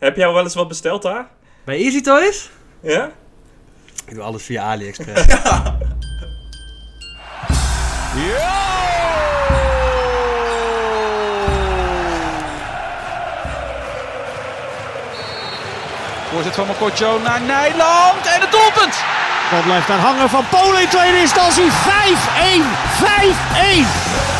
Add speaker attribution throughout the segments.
Speaker 1: Heb jij al wel eens wat besteld daar?
Speaker 2: Bij Easy Toys?
Speaker 1: Ja?
Speaker 2: Ik doe alles via AliExpress.
Speaker 3: Voorzet van Mokotjo naar Nijland en het doelpunt!
Speaker 4: Bal blijft daar hangen van Polen in tweede instantie. 5-1. 5-1.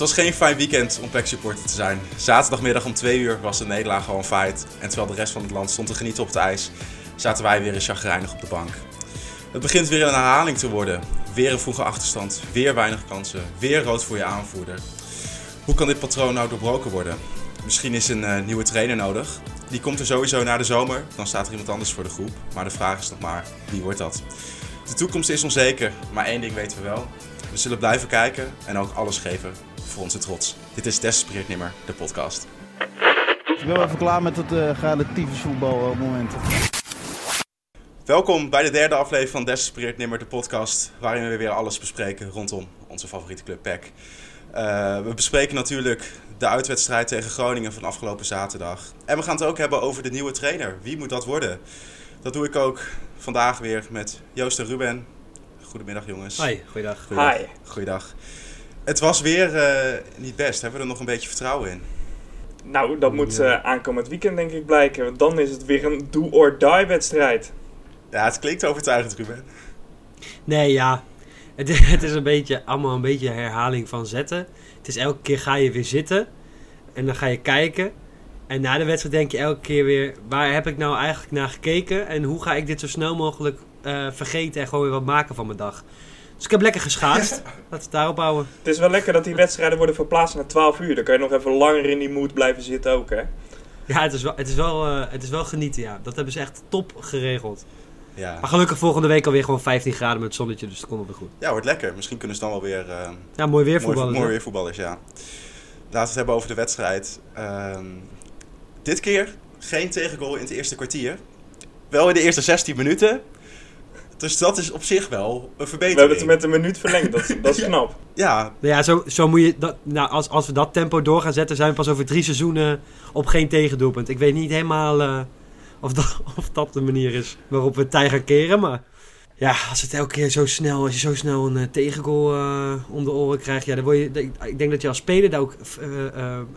Speaker 5: Het was geen fijn weekend om PEC supporter te zijn. Zaterdagmiddag om 2 uur was de nederlaag al een feit. En terwijl de rest van het land stond te genieten op het ijs, zaten wij weer eens chagrijnig op de bank. Het begint weer een herhaling te worden. Weer een vroege achterstand, weer weinig kansen, weer rood voor je aanvoerder. Hoe kan dit patroon nou doorbroken worden? Misschien is een eh, nieuwe trainer nodig. Die komt er sowieso na de zomer, dan staat er iemand anders voor de groep. Maar de vraag is nog maar, wie wordt dat? De toekomst is onzeker, maar één ding weten we wel. We zullen blijven kijken en ook alles geven voor onze trots. Dit is Desperate Nimmer, de podcast.
Speaker 6: Ik ben wel even klaar met het uh, geile tyfusvoetbal moment.
Speaker 5: Welkom bij de derde aflevering van Desperate Nimmer, de podcast, waarin we weer alles bespreken rondom onze favoriete club PEC. Uh, we bespreken natuurlijk de uitwedstrijd tegen Groningen van afgelopen zaterdag. En we gaan het ook hebben over de nieuwe trainer. Wie moet dat worden? Dat doe ik ook vandaag weer met Joost en Ruben. Goedemiddag jongens.
Speaker 2: Hoi, goeiedag.
Speaker 5: Goeiedag.
Speaker 1: Hi.
Speaker 5: Goeiedag. Het was weer uh, niet best. Hebben we er nog een beetje vertrouwen in?
Speaker 1: Nou, dat moet uh, aankomend weekend denk ik blijken. Want dan is het weer een do-or-die wedstrijd.
Speaker 5: Ja, het klinkt overtuigend, Ruben.
Speaker 2: Nee, ja. Het, het, is een beetje, allemaal een beetje herhaling van zetten. Het is elke keer ga je weer zitten. En dan ga je kijken. En na de wedstrijd denk je elke keer weer... Waar heb ik nou eigenlijk naar gekeken? En hoe ga ik dit zo snel mogelijk uh, vergeten en gewoon weer wat maken van mijn dag? Dus ik heb lekker geschaatst. Laten we het daarop houden.
Speaker 1: Het is wel lekker dat die wedstrijden worden verplaatst naar 12 uur. Dan kan je nog even langer in die mood blijven zitten ook, hè?
Speaker 2: Ja, het is wel, het is wel, uh, het is wel genieten, ja. Dat hebben ze echt top geregeld.
Speaker 5: Ja.
Speaker 2: Maar gelukkig volgende week alweer gewoon 15 graden met het zonnetje, dus dat komt wel weer goed.
Speaker 5: Ja, wordt lekker. Misschien kunnen ze dan wel weer... Uh,
Speaker 2: ja, mooi weer voetballers.
Speaker 5: Mooi, mooi weer voetballers, ja. Laten we het hebben over de wedstrijd. Uh, dit keer geen tegengoal in het eerste kwartier. Wel in de eerste 16 minuten. Dus dat is op zich wel een verbetering.
Speaker 1: We hebben het met een minuut verlengd, dat, dat is knap.
Speaker 5: Ja.
Speaker 2: Ja, zo, zo moet je... Dat, nou, als, als we dat tempo door gaan zetten, zijn we pas over drie seizoenen op geen tegendoelpunt. Ik weet niet helemaal uh, of, dat, of dat de manier is waarop we het tij gaan keren, maar... Ja, als het elke keer zo snel, als je zo snel een uh, tegengoal uh, om de oren krijgt, ja, dan word je, ik denk dat je als speler daar ook um,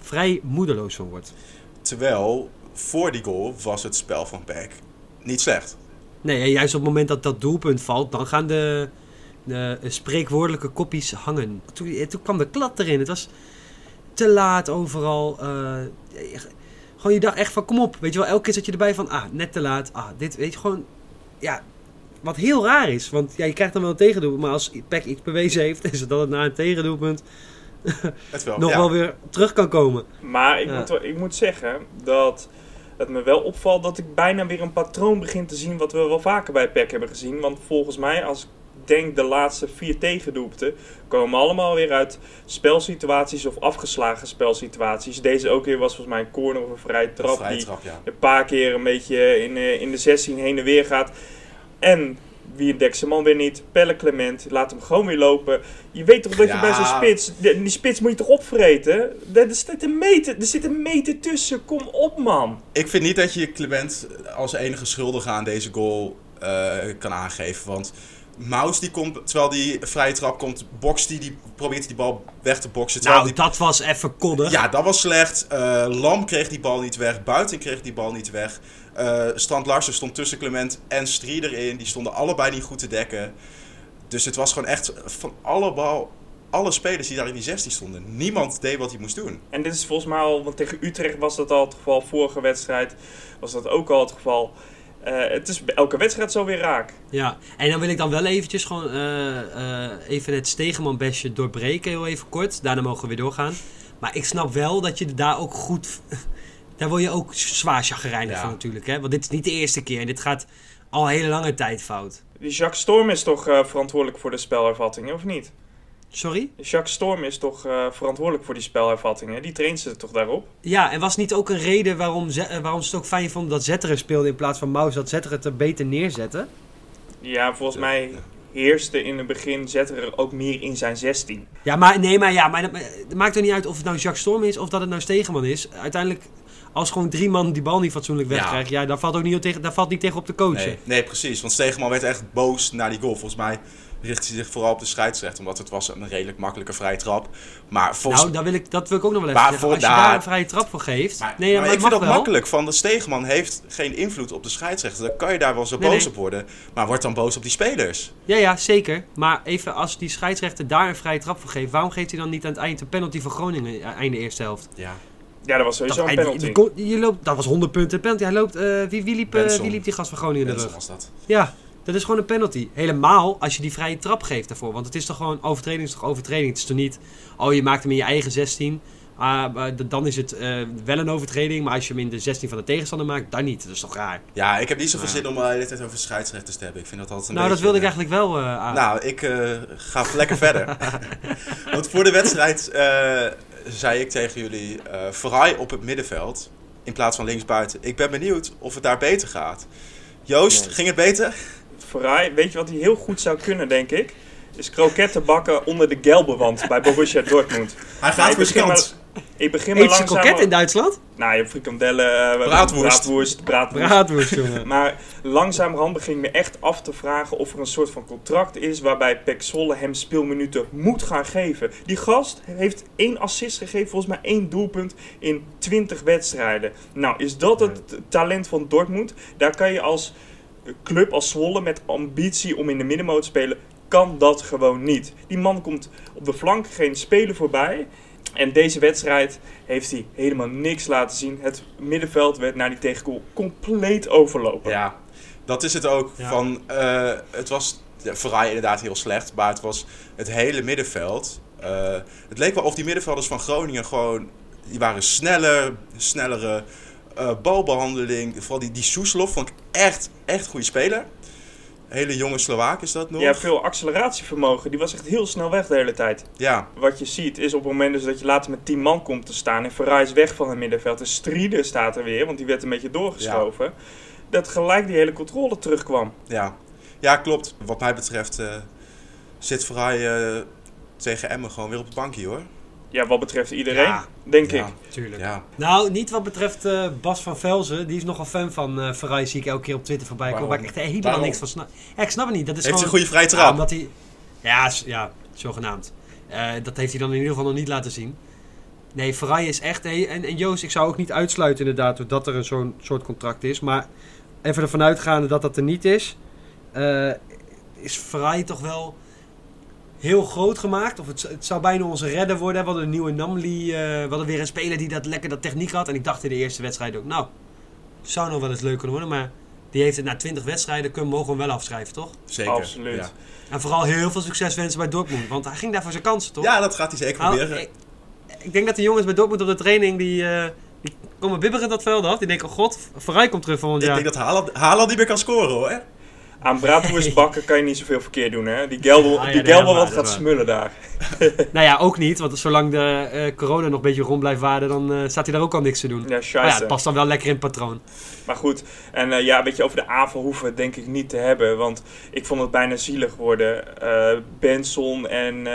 Speaker 2: vrij moedeloos van wordt.
Speaker 5: Terwijl, voor die goal was het spel van Peck niet slecht.
Speaker 2: Nee, en juist op het moment dat dat doelpunt valt, dan gaan de, de spreekwoordelijke koppies hangen. Toen, toen, kwam de klad erin. Het was te laat overal. Uh, gewoon je dacht echt van, kom op. Weet je wel, elke keer zat je erbij van, ah, net te laat. Ah, dit, weet je, gewoon, ja, wat heel raar is. Want ja, je krijgt dan wel een tegendoelpunt. Maar als PEC iets bewezen heeft, is het dat het na een tegendoelpunt
Speaker 5: wel,
Speaker 2: nog
Speaker 5: ja.
Speaker 2: wel weer terug kan komen.
Speaker 1: Maar ik,
Speaker 2: Ja.
Speaker 1: moet, ik moet zeggen dat het me wel opvalt dat ik bijna weer een patroon begin te zien wat we wel vaker bij PEC hebben gezien. Want volgens mij, als ik denk de laatste vier tegendoelpunten, komen allemaal weer uit spelsituaties of afgeslagen spelsituaties. Deze ook weer was volgens mij een corner of een vrije trap. Die
Speaker 5: ja.
Speaker 1: een paar keer een beetje in, eh, in de 16 heen en weer gaat. En wie dekt zijn man weer niet? Pelle Clement, laat hem gewoon weer lopen. Je weet toch dat je bij zo'n spits, die, die spits moet je toch opvreten? Er, er, zit een meter, er zit een meter tussen, kom op man.
Speaker 5: Ik vind niet dat je Clement als enige schuldige aan deze goal uh, kan aangeven. Want Maus die komt, terwijl die vrije trap komt, bokst die, die probeert die bal weg te boksen.
Speaker 2: Nou,
Speaker 5: die,
Speaker 2: dat was even koddig.
Speaker 5: Ja, dat was slecht. Uh, Lam kreeg die bal niet weg. Buiten kreeg die bal niet weg. Uh, Strand Larsen stond tussen Clement en Strie erin. Die stonden allebei niet goed te dekken. Dus het was gewoon echt van alle bal, alle spelers die daar in die 16 stonden. Niemand deed wat hij moest doen.
Speaker 1: En dit is volgens mij al, want tegen Utrecht was dat al het geval. Vorige wedstrijd was dat ook al het geval. Uh, het is elke wedstrijd zo weer raak.
Speaker 2: Ja, en dan wil ik dan wel eventjes gewoon uh, uh, even het Stegeman-bestje doorbreken, heel even kort. Daarna mogen we weer doorgaan. Maar ik snap wel dat je daar ook goed... daar word je ook zwaar chagrijnig ja. van natuurlijk. Hè? Want dit is niet de eerste keer. Dit gaat al een hele lange tijd fout.
Speaker 1: Die Jacques Storm is toch uh, verantwoordelijk voor de spelervattingen, of niet?
Speaker 2: Sorry?
Speaker 1: Jacques Storm is toch uh, verantwoordelijk voor die spelervattingen? Die traint ze toch daarop?
Speaker 2: Ja, en was niet ook een reden waarom, ze, waarom ze het ook fijn vonden dat Zetteren speelde in plaats van Maus, dat Zetteren het er beter neerzetten?
Speaker 1: Ja, volgens mij heerste in het begin Zetterer ook meer in zijn 16.
Speaker 2: Ja, maar nee, maar ja, maar dat- het maakt er niet uit of het nou Jacques Storm is of dat het nou Stegeman is. Uiteindelijk, als gewoon drie man die bal niet fatsoenlijk
Speaker 5: Ja.
Speaker 2: wegkrijgt, ja, daar valt ook niet tegen, daar valt niet tegen op te coachen.
Speaker 5: Nee, nee, precies. Want Stegeman werd echt boos na die goal. Volgens mij richtte hij zich vooral op de scheidsrechter. Omdat het was een redelijk makkelijke vrije trap. Maar volgens
Speaker 2: Nou, dat wil, ik, dat wil ik ook nog wel even
Speaker 5: Maar
Speaker 2: zeggen.
Speaker 5: voor
Speaker 2: Als je
Speaker 5: daar-
Speaker 2: een vrije trap voor geeft...
Speaker 5: Maar,
Speaker 2: nee, ja,
Speaker 5: maar
Speaker 2: maar
Speaker 5: ik vind
Speaker 2: mag
Speaker 5: dat
Speaker 2: wel.
Speaker 5: makkelijk. Van de Stegeman heeft geen invloed op de scheidsrechter. Dan kan je daar wel zo
Speaker 2: Nee,
Speaker 5: boos
Speaker 2: nee.
Speaker 5: op worden. Maar word dan boos op die spelers.
Speaker 2: Ja, ja, zeker. Maar even als die scheidsrechter daar een vrije trap voor geeft... waarom geeft hij dan niet aan het eind een penalty voor Groningen... eh, einde eerste helft?
Speaker 5: Ja.
Speaker 1: Ja, dat was sowieso een penalty.
Speaker 2: je loopt, dat was 100 punten penalty. Hij loopt, eh, wie, wie, liep, eh,
Speaker 5: Benson.
Speaker 2: wie liep die gast van Groningen in de
Speaker 5: Benson
Speaker 2: rug?
Speaker 5: was dat.
Speaker 2: Ja, dat is gewoon een penalty. Helemaal als je die vrije trap geeft daarvoor. Want het is toch gewoon overtreding is toch overtreding. Het is toch niet, oh je maakt hem in je eigen 16. ah, maar d- dan is het eh, wel een overtreding. Maar als je hem in de 16 van de tegenstander maakt, dan niet. Dat is toch raar.
Speaker 5: Ja, ik heb niet zoveel zin om de hele tijd over scheidsrechters te hebben. Ik vind dat altijd een
Speaker 2: nou, dat wilde ik
Speaker 5: eh,
Speaker 2: eigenlijk wel eh, aan.
Speaker 5: Nou, ik eh, ga lekker verder. Want voor de wedstrijd eh, zei ik tegen jullie... eh Vrij op het middenveld in plaats van linksbuiten. Ik ben benieuwd of het daar beter gaat. Joost,
Speaker 1: Nee.
Speaker 5: ging het beter?
Speaker 1: Ferrari, weet je wat hij heel goed zou kunnen, denk ik? Is kroketten bakken onder de Gelbewand bij Borussia Dortmund.
Speaker 5: Hij gaat voor zijn
Speaker 1: begin
Speaker 5: kant.
Speaker 1: Ik begin maar langzaam...
Speaker 2: kroket in Duitsland?
Speaker 1: Nou, je hebt frikandellen, eh,
Speaker 5: Braadworst.
Speaker 1: braadworst, braadworst.
Speaker 2: Braadworst, jongen.
Speaker 1: Maar langzamerhand begin ik me echt af te vragen of er een soort van contract is waarbij Pek Zwolle hem speelminuten moet gaan geven. Die gast heeft één assist gegeven, volgens mij één doelpunt in 20 wedstrijden. Nou, is dat het talent van Dortmund? Daar kan je als club, als Zwolle met ambitie om in de middenmoot te spelen, kan dat gewoon niet. Die man komt op de flank geen speler voorbij. En deze wedstrijd heeft hij helemaal niks laten zien. Het middenveld werd na die tegengoal compleet overlopen.
Speaker 5: Ja, dat is het ook.
Speaker 2: Ja.
Speaker 5: Van, eh, het was ja, Vrij inderdaad heel slecht, maar het was het hele middenveld. Eh, het leek wel of die middenvelders van Groningen gewoon... Die waren sneller, snellere eh, balbehandeling. Vooral die, die Soeslof vond ik echt, echt goede speler. Hele jonge Slovaak is dat nog.
Speaker 1: Ja, veel acceleratievermogen. Die was echt heel snel weg de hele tijd.
Speaker 5: Ja,
Speaker 1: Wat je ziet is op het moment dus dat je later met 10 man komt te staan en Ferrari is weg van het middenveld. En Strieder staat er weer, want die werd een beetje doorgeschoven. Dat gelijk die hele controle terugkwam.
Speaker 5: ja. ja, klopt. Wat mij betreft eh, zit Vrij eh, tegen Emmen gewoon weer op het bankje hoor.
Speaker 1: Ja, wat betreft iedereen,
Speaker 2: Ja.
Speaker 1: denk
Speaker 5: Ja.
Speaker 1: ik.
Speaker 2: Tuurlijk.
Speaker 5: Ja.
Speaker 2: Nou, niet wat betreft eh, Bas van Velzen. Die is nogal fan van eh Ferrari. Zie ik elke keer op Twitter voorbij komen. Waar ik echt helemaal
Speaker 5: Waarom?
Speaker 2: niks van snap. Ja, ik snap het niet. Dat is
Speaker 5: Heeft hij
Speaker 2: gewoon...
Speaker 5: een goede vrije
Speaker 2: Ja,
Speaker 5: trap?
Speaker 2: omdat hij... Ja, ja, zogenaamd. Eh, dat heeft hij dan in ieder geval nog niet laten zien. Nee, Ferrari is echt... hey, En, en Joost, ik zou ook niet uitsluiten inderdaad dat er een zo'n soort contract is. Maar even ervan uitgaande dat dat er niet is... eh, is Ferrari toch wel heel groot gemaakt. Of het, het zou bijna onze redder worden. We hadden een nieuwe Namli. eh, we hadden weer een speler die dat lekker dat techniek had. En ik dacht in de eerste wedstrijd ook... Nou, zou nog wel eens leuk kunnen worden. Maar die heeft het na 20 wedstrijden... Kunnen mogen we hem wel afschrijven, toch?
Speaker 5: Zeker.
Speaker 1: Absoluut.
Speaker 5: Ja.
Speaker 2: En vooral heel veel succes wensen bij Dortmund. Want hij ging daar voor zijn kansen, toch?
Speaker 5: Ja, dat gaat hij zeker
Speaker 2: Nou,
Speaker 5: proberen.
Speaker 2: ik, ik denk dat de jongens bij Dortmund op de training... die, eh, die komen bibberen dat veld af. Die denken, oh god, Verrij komt terug volgend
Speaker 5: Ik
Speaker 2: jaar.
Speaker 5: denk dat Haaland, Haaland niet meer kan scoren hoor.
Speaker 1: Aan braadworst bakken kan je niet zoveel verkeerd doen, hè? Die Gelbel,
Speaker 2: Ah, ja,
Speaker 1: die Gelbel wat gaat smullen daar.
Speaker 2: Nou ja, ook niet. Want zolang de eh, corona nog een beetje rond blijft waarden... dan eh, staat hij daar ook al niks te doen.
Speaker 1: Ja,
Speaker 2: Maar ja,
Speaker 1: scheisse.
Speaker 2: het past dan wel lekker in het patroon.
Speaker 1: Maar goed, en eh, ja, een beetje over de aanval hoeven we het denk ik niet te hebben. Want ik vond het bijna zielig worden. Benson en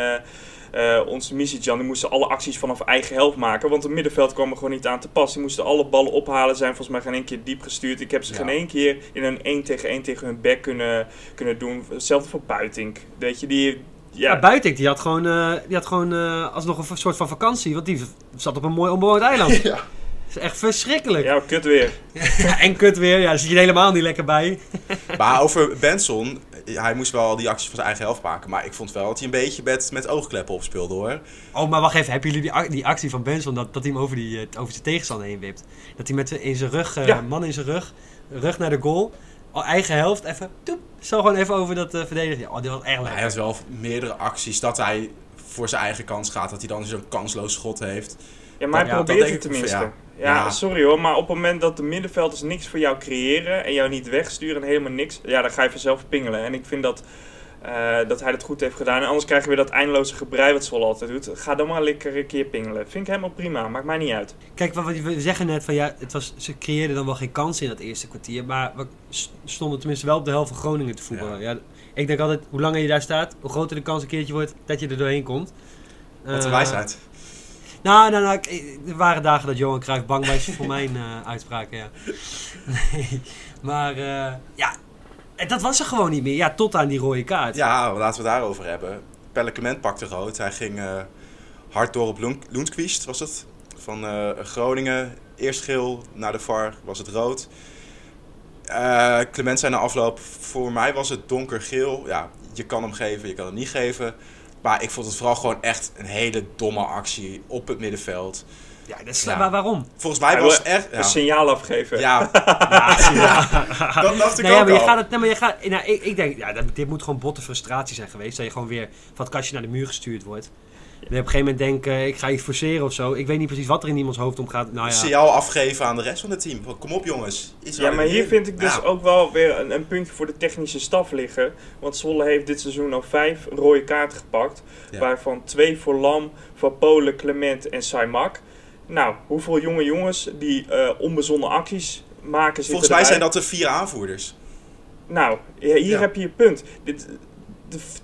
Speaker 1: eh eh, onze Misicjan, die moesten alle acties vanaf eigen helft maken. Want het middenveld kwam er gewoon niet aan te pas. Die moesten alle ballen ophalen, zijn volgens mij geen één keer diep gestuurd. Ik heb ze
Speaker 5: Ja.
Speaker 1: geen één keer in een 1 tegen 1 tegen hun back kunnen, kunnen doen. Hetzelfde voor Buitink. Weet je, die...
Speaker 2: Ja,
Speaker 1: Ja,
Speaker 2: Buitink, die had gewoon, eh, die had gewoon eh, alsnog een soort van vakantie. Want die zat op een mooi onbewoond eiland.
Speaker 5: Ja.
Speaker 2: Dat is echt verschrikkelijk.
Speaker 1: ja, kut weer.
Speaker 2: en kut weer. Ja, daar zit je er helemaal niet lekker bij.
Speaker 5: Maar over Benson, hij moest wel die acties van zijn eigen helft maken. Maar ik vond wel dat hij een beetje met, met oogkleppen opspeelde hoor.
Speaker 2: Oh, maar wacht even. Hebben jullie die, ac- die actie van Benson, dat, dat hij hem over, die, eh, over zijn tegenstander heen wipt? Dat hij met in zijn rug, eh,
Speaker 1: Ja.
Speaker 2: man in zijn rug, rug naar de goal, al eigen helft, even, toep, zo gewoon even over dat eh verdedigen. Ja, oh, dit was echt lekker.
Speaker 5: hij had wel meerdere acties dat hij voor zijn eigen kans gaat. Dat hij dan zo'n kansloos schot heeft.
Speaker 1: Ja, maar hij
Speaker 2: Ja, dat
Speaker 1: probeert het tenminste.
Speaker 5: ja.
Speaker 1: Ja.
Speaker 5: Ja.
Speaker 1: sorry hoor, maar op het moment dat de middenvelders niks voor jou creëren en jou niet wegsturen en helemaal niks, ja, dan ga je vanzelf pingelen. En ik vind dat eh, dat hij het goed heeft gedaan. En anders krijg je weer dat eindeloze gebrei wat Zwolle altijd doet. Ga dan maar lekker een keer pingelen. Vind ik helemaal prima. Maakt mij niet uit.
Speaker 2: Kijk, wat we- we zeggen net van ja, het was, ze creëerden dan wel geen kans in dat eerste kwartier. Maar we stonden tenminste wel op de helft van Groningen te voetballen. Ja. ik denk altijd, hoe langer je daar staat, hoe groter de kans een keertje wordt dat je er doorheen komt.
Speaker 5: Wat een
Speaker 2: Eh,
Speaker 5: wijsheid.
Speaker 2: Nou, nou, nou, ik- er waren dagen dat Johan Cruijff bang was voor mijn eh, uitspraken, ja. Nee, maar eh, ja, en dat was er gewoon niet meer. Ja, tot aan die rode kaart.
Speaker 5: Ja, laten we het daarover hebben. Pelle Clement pakte rood. Hij ging eh, hard door op Loenskvist, was het? Van eh, Groningen. Eerst geel, naar de VAR was het rood. Eh, Clement zei na afloop, voor mij was het donkergeel. Ja, je kan hem geven, je kan hem niet geven. Maar ik vond het vooral gewoon echt een hele domme actie op het middenveld.
Speaker 2: Ja, dat is,
Speaker 5: Ja.
Speaker 2: maar waarom?
Speaker 5: Volgens mij was het echt... Ja,
Speaker 1: Een signaal afgeven.
Speaker 5: ja dat dacht ik
Speaker 2: Nee,
Speaker 5: ook
Speaker 2: maar je gaat het, nee, maar je gaat, nou, ik, ik denk, ja, dit moet gewoon botte frustratie zijn geweest. Dat je gewoon weer van het kastje naar de muur gestuurd wordt. En op een gegeven moment denken, ik ga iets forceren of zo. Ik weet niet precies wat er in iemands hoofd omgaat. Nou ja,
Speaker 5: signaal afgeven aan de rest van het team. Kom op jongens. Iets
Speaker 1: Ja, maar hier vind ik dus
Speaker 5: Ja.
Speaker 1: ook wel weer een, een puntje voor de technische staf liggen. Want Zwolle heeft dit seizoen al vijf rode kaarten gepakt.
Speaker 5: Ja.
Speaker 1: Waarvan twee voor Lam, Van Polen, Clement en Saimak. Nou, hoeveel jonge jongens die eh onbezonnen acties maken zitten
Speaker 5: Volgens mij
Speaker 1: erbij?
Speaker 5: zijn dat de vier aanvoerders.
Speaker 1: Nou, ja, hier
Speaker 5: Ja.
Speaker 1: heb je je punt. Dit,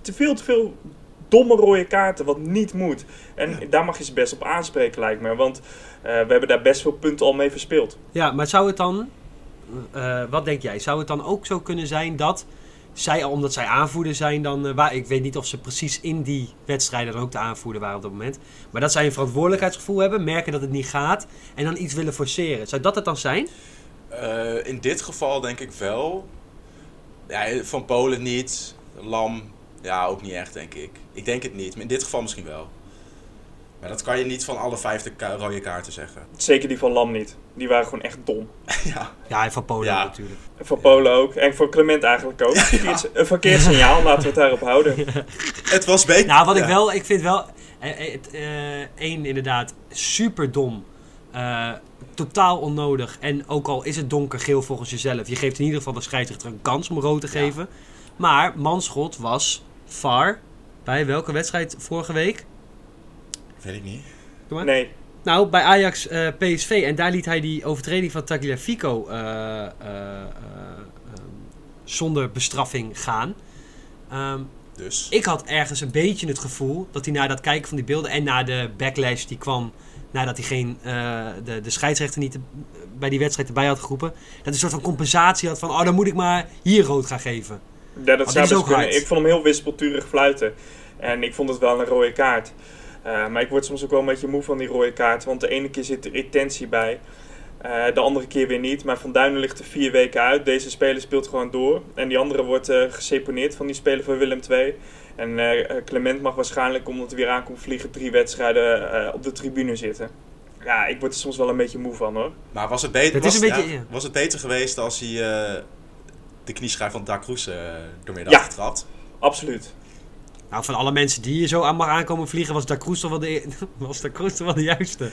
Speaker 1: te veel te veel domme rode kaarten, wat niet moet. En daar mag je ze best op aanspreken, lijkt me. Want eh, we hebben daar best veel punten al mee verspeeld.
Speaker 2: ja, maar zou het dan, eh, wat denk jij, zou het dan ook zo kunnen zijn dat zij, omdat zij aanvoerder zijn dan, eh, waar, ik weet niet of ze precies in die wedstrijden dan ook de aanvoerder waren op dat moment. Maar dat zij een verantwoordelijkheidsgevoel hebben, merken dat het niet gaat en dan iets willen forceren. Zou dat het dan zijn?
Speaker 5: Eh, in dit geval denk ik wel. Ja, van Polen niet. Lam, ja, ook niet echt, denk ik. Ik denk het niet, maar in dit geval misschien wel. Maar dat kan je niet van alle vijf de ka- rode kaarten zeggen.
Speaker 1: Zeker die van Lam niet. Die waren gewoon echt dom.
Speaker 5: ja.
Speaker 2: Ja, en van Polen
Speaker 5: Ja.
Speaker 2: natuurlijk.
Speaker 1: En Van Polen ook. En voor Clement eigenlijk ook. Verkeerd- Een verkeerd signaal, laten we het daarop houden.
Speaker 5: Het was beter.
Speaker 2: Nou, wat ik
Speaker 5: ja.
Speaker 2: wel, ik vind wel, eh, eh, het, eh, één inderdaad, super dom. Eh, totaal onnodig. En ook al is het donkergeel volgens jezelf, je geeft in ieder geval de scheidsrechter een kans om rood te
Speaker 5: Ja.
Speaker 2: geven. Maar Manschot was VAR bij welke wedstrijd vorige week?
Speaker 5: Weet ik niet.
Speaker 1: Nee,
Speaker 2: Nou, bij Ajax eh, PSV. En daar liet hij die overtreding van Tagliafico eh, eh, eh, ehm, zonder bestraffing gaan. Ehm,
Speaker 5: Dus.
Speaker 2: ik had ergens een beetje het gevoel dat hij na dat kijken van die beelden en na de backlash die kwam nadat hij geen, eh, de, de scheidsrechter niet te- bij die wedstrijd erbij had geroepen, dat hij een soort van compensatie had van, oh dan moet ik maar hier rood gaan geven.
Speaker 1: Ja, dat zou best
Speaker 2: ook
Speaker 1: kunnen.
Speaker 2: hard.
Speaker 1: Ik vond hem heel wispelturig fluiten. En ik vond het wel een rode kaart. Eh, maar ik word soms ook wel een beetje moe van die rode kaart. Want de ene keer zit er retentie bij. eh, de andere keer weer niet. Maar Van Duinen ligt er vier weken uit. Deze speler speelt gewoon door. En die andere wordt eh geseponeerd van die speler van Willem II. En eh, Clement mag waarschijnlijk, omdat hij weer aankomt vliegen, drie wedstrijden eh, op de tribune zitten. Ja, ik word er soms wel een beetje moe van hoor.
Speaker 5: Maar was het, beter, was,
Speaker 2: is een beetje-
Speaker 5: ja,
Speaker 2: ja.
Speaker 5: was het beter geweest als hij eh, de knieschijf van Da Cruz eh doormidden
Speaker 1: Ja.
Speaker 5: had getrapt?
Speaker 1: Absoluut.
Speaker 2: Nou, van alle mensen die hier zo aan mag aankomen vliegen, was Da Cruz toch wel de, was Da Cruz toch wel de juiste.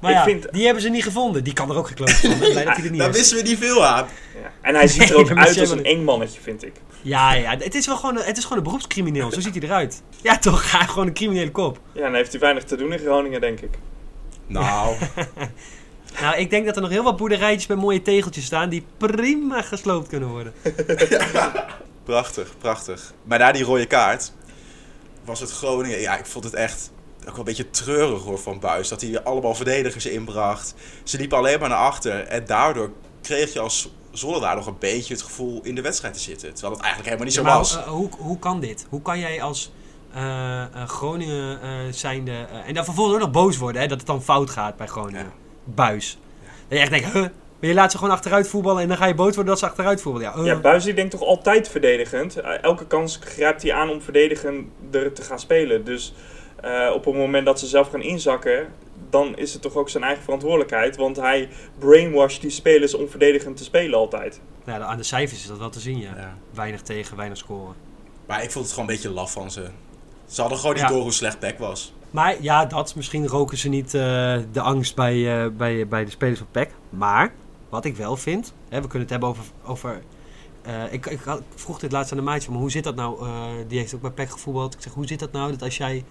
Speaker 2: Maar
Speaker 1: Ik
Speaker 2: ja,
Speaker 1: vind-
Speaker 2: die hebben ze niet gevonden. Die kan er ook gekloot van. Dat hij
Speaker 5: Daar
Speaker 2: is.
Speaker 5: wisten we niet veel aan.
Speaker 1: Ja. En hij ziet er ook uit als een eng mannetje, vind ik.
Speaker 2: Ja, ja, het is wel gewoon een, het is gewoon een beroepscrimineel. Zo ziet hij eruit. Ja, toch? Hij heeft gewoon een criminele kop.
Speaker 1: Ja, dan heeft hij weinig te doen in Groningen, denk ik.
Speaker 5: Nou,
Speaker 2: Nou, ik denk dat er nog heel wat boerderijtjes met mooie tegeltjes staan die prima gesloopt kunnen worden.
Speaker 5: prachtig, prachtig. Maar na die rode kaart was het Groningen... Ja, ik vond het echt ook wel een beetje treurig hoor van Buis. Dat hij allemaal verdedigers inbracht. Ze liepen alleen maar naar achter. En daardoor kreeg je als Zwolle daar nog een beetje het gevoel in de wedstrijd te zitten. Terwijl het eigenlijk helemaal niet zo
Speaker 2: maar
Speaker 5: was.
Speaker 2: eh, hoe, hoe kan dit? Hoe kan jij als eh, eh, Groningen zijnde... en dan vervolgens ook nog boos worden, hè, dat het dan fout gaat bij Groningen.
Speaker 5: Ja.
Speaker 2: Buis. Dat je echt denkt, huh? Maar je laat ze gewoon achteruit voetballen en dan ga je boos worden dat ze achteruit voetballen. Ja?
Speaker 1: Ja, Buis die denkt toch altijd verdedigend. Eh, elke kans grijpt hij aan om verdedigender te gaan spelen. Dus eh, op het moment dat ze zelf gaan inzakken, dan is het toch ook zijn eigen verantwoordelijkheid. Want hij brainwasht die spelers om verdedigend te spelen altijd.
Speaker 2: Nou, aan de cijfers is dat wel te zien, ja.
Speaker 5: Ja.
Speaker 2: Weinig tegen, weinig scoren.
Speaker 5: Maar ik vond het gewoon een beetje laf van ze. Ze hadden gewoon niet
Speaker 2: Ja.
Speaker 5: door hoe slecht Beck was.
Speaker 2: Maar ja, dat. Misschien roken ze niet eh, de angst bij, eh, bij, bij de spelers van PEC. Maar, wat ik wel vind... Hè, we kunnen het hebben over, over eh, ik, ik, vroeg dit laatst aan de maatje, maar hoe zit dat nou? Die heeft ook bij PEC gevoetbald. Ik zeg, hoe zit dat nou dat als jij...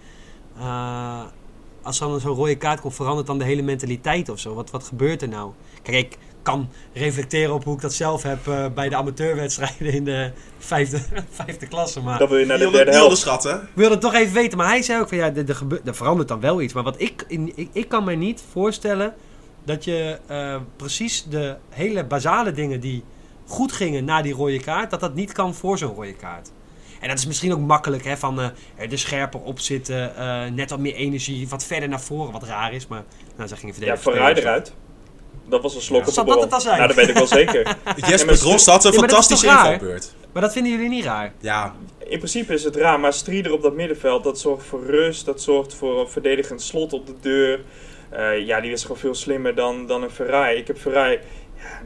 Speaker 2: als dan zo'n rode kaart komt, verandert dan de hele mentaliteit of zo? Wat, wat gebeurt er nou? Kijk, ik kan reflecteren op hoe ik dat zelf heb eh, bij de amateurwedstrijden in de vijfde, vijfde klasse. Maar
Speaker 1: Dan wil je naar de derde helft.
Speaker 5: onderschatten.
Speaker 2: ik wilde het toch even weten, maar hij zei ook van ja, er, er, gebeurt, er verandert dan wel iets. Maar wat ik, in, ik, ik kan me niet voorstellen dat je eh, precies de hele basale dingen die goed gingen na die rode kaart, dat dat niet kan voor zo'n rode kaart. En dat is misschien ook makkelijk, hè, van eh, er er scherper op zitten, eh, net wat meer energie, wat verder naar voren, wat raar is. Maar nou, ze gingen
Speaker 1: Ja,
Speaker 2: verdedigen.
Speaker 1: Verraai eruit. Dat was een slok op de
Speaker 2: dat het dan zijn?
Speaker 1: Nou, dat weet ik wel zeker.
Speaker 5: Jesper Drost had een fantastische invalbeurt.
Speaker 2: Maar dat vinden jullie niet raar?
Speaker 5: Ja,
Speaker 1: In principe is het raar, maar Strieder op dat middenveld, dat zorgt voor rust, dat zorgt voor een verdedigend slot op de deur. Eh, ja, die is gewoon veel slimmer dan, dan een Ferrari. Ik heb Ferrari...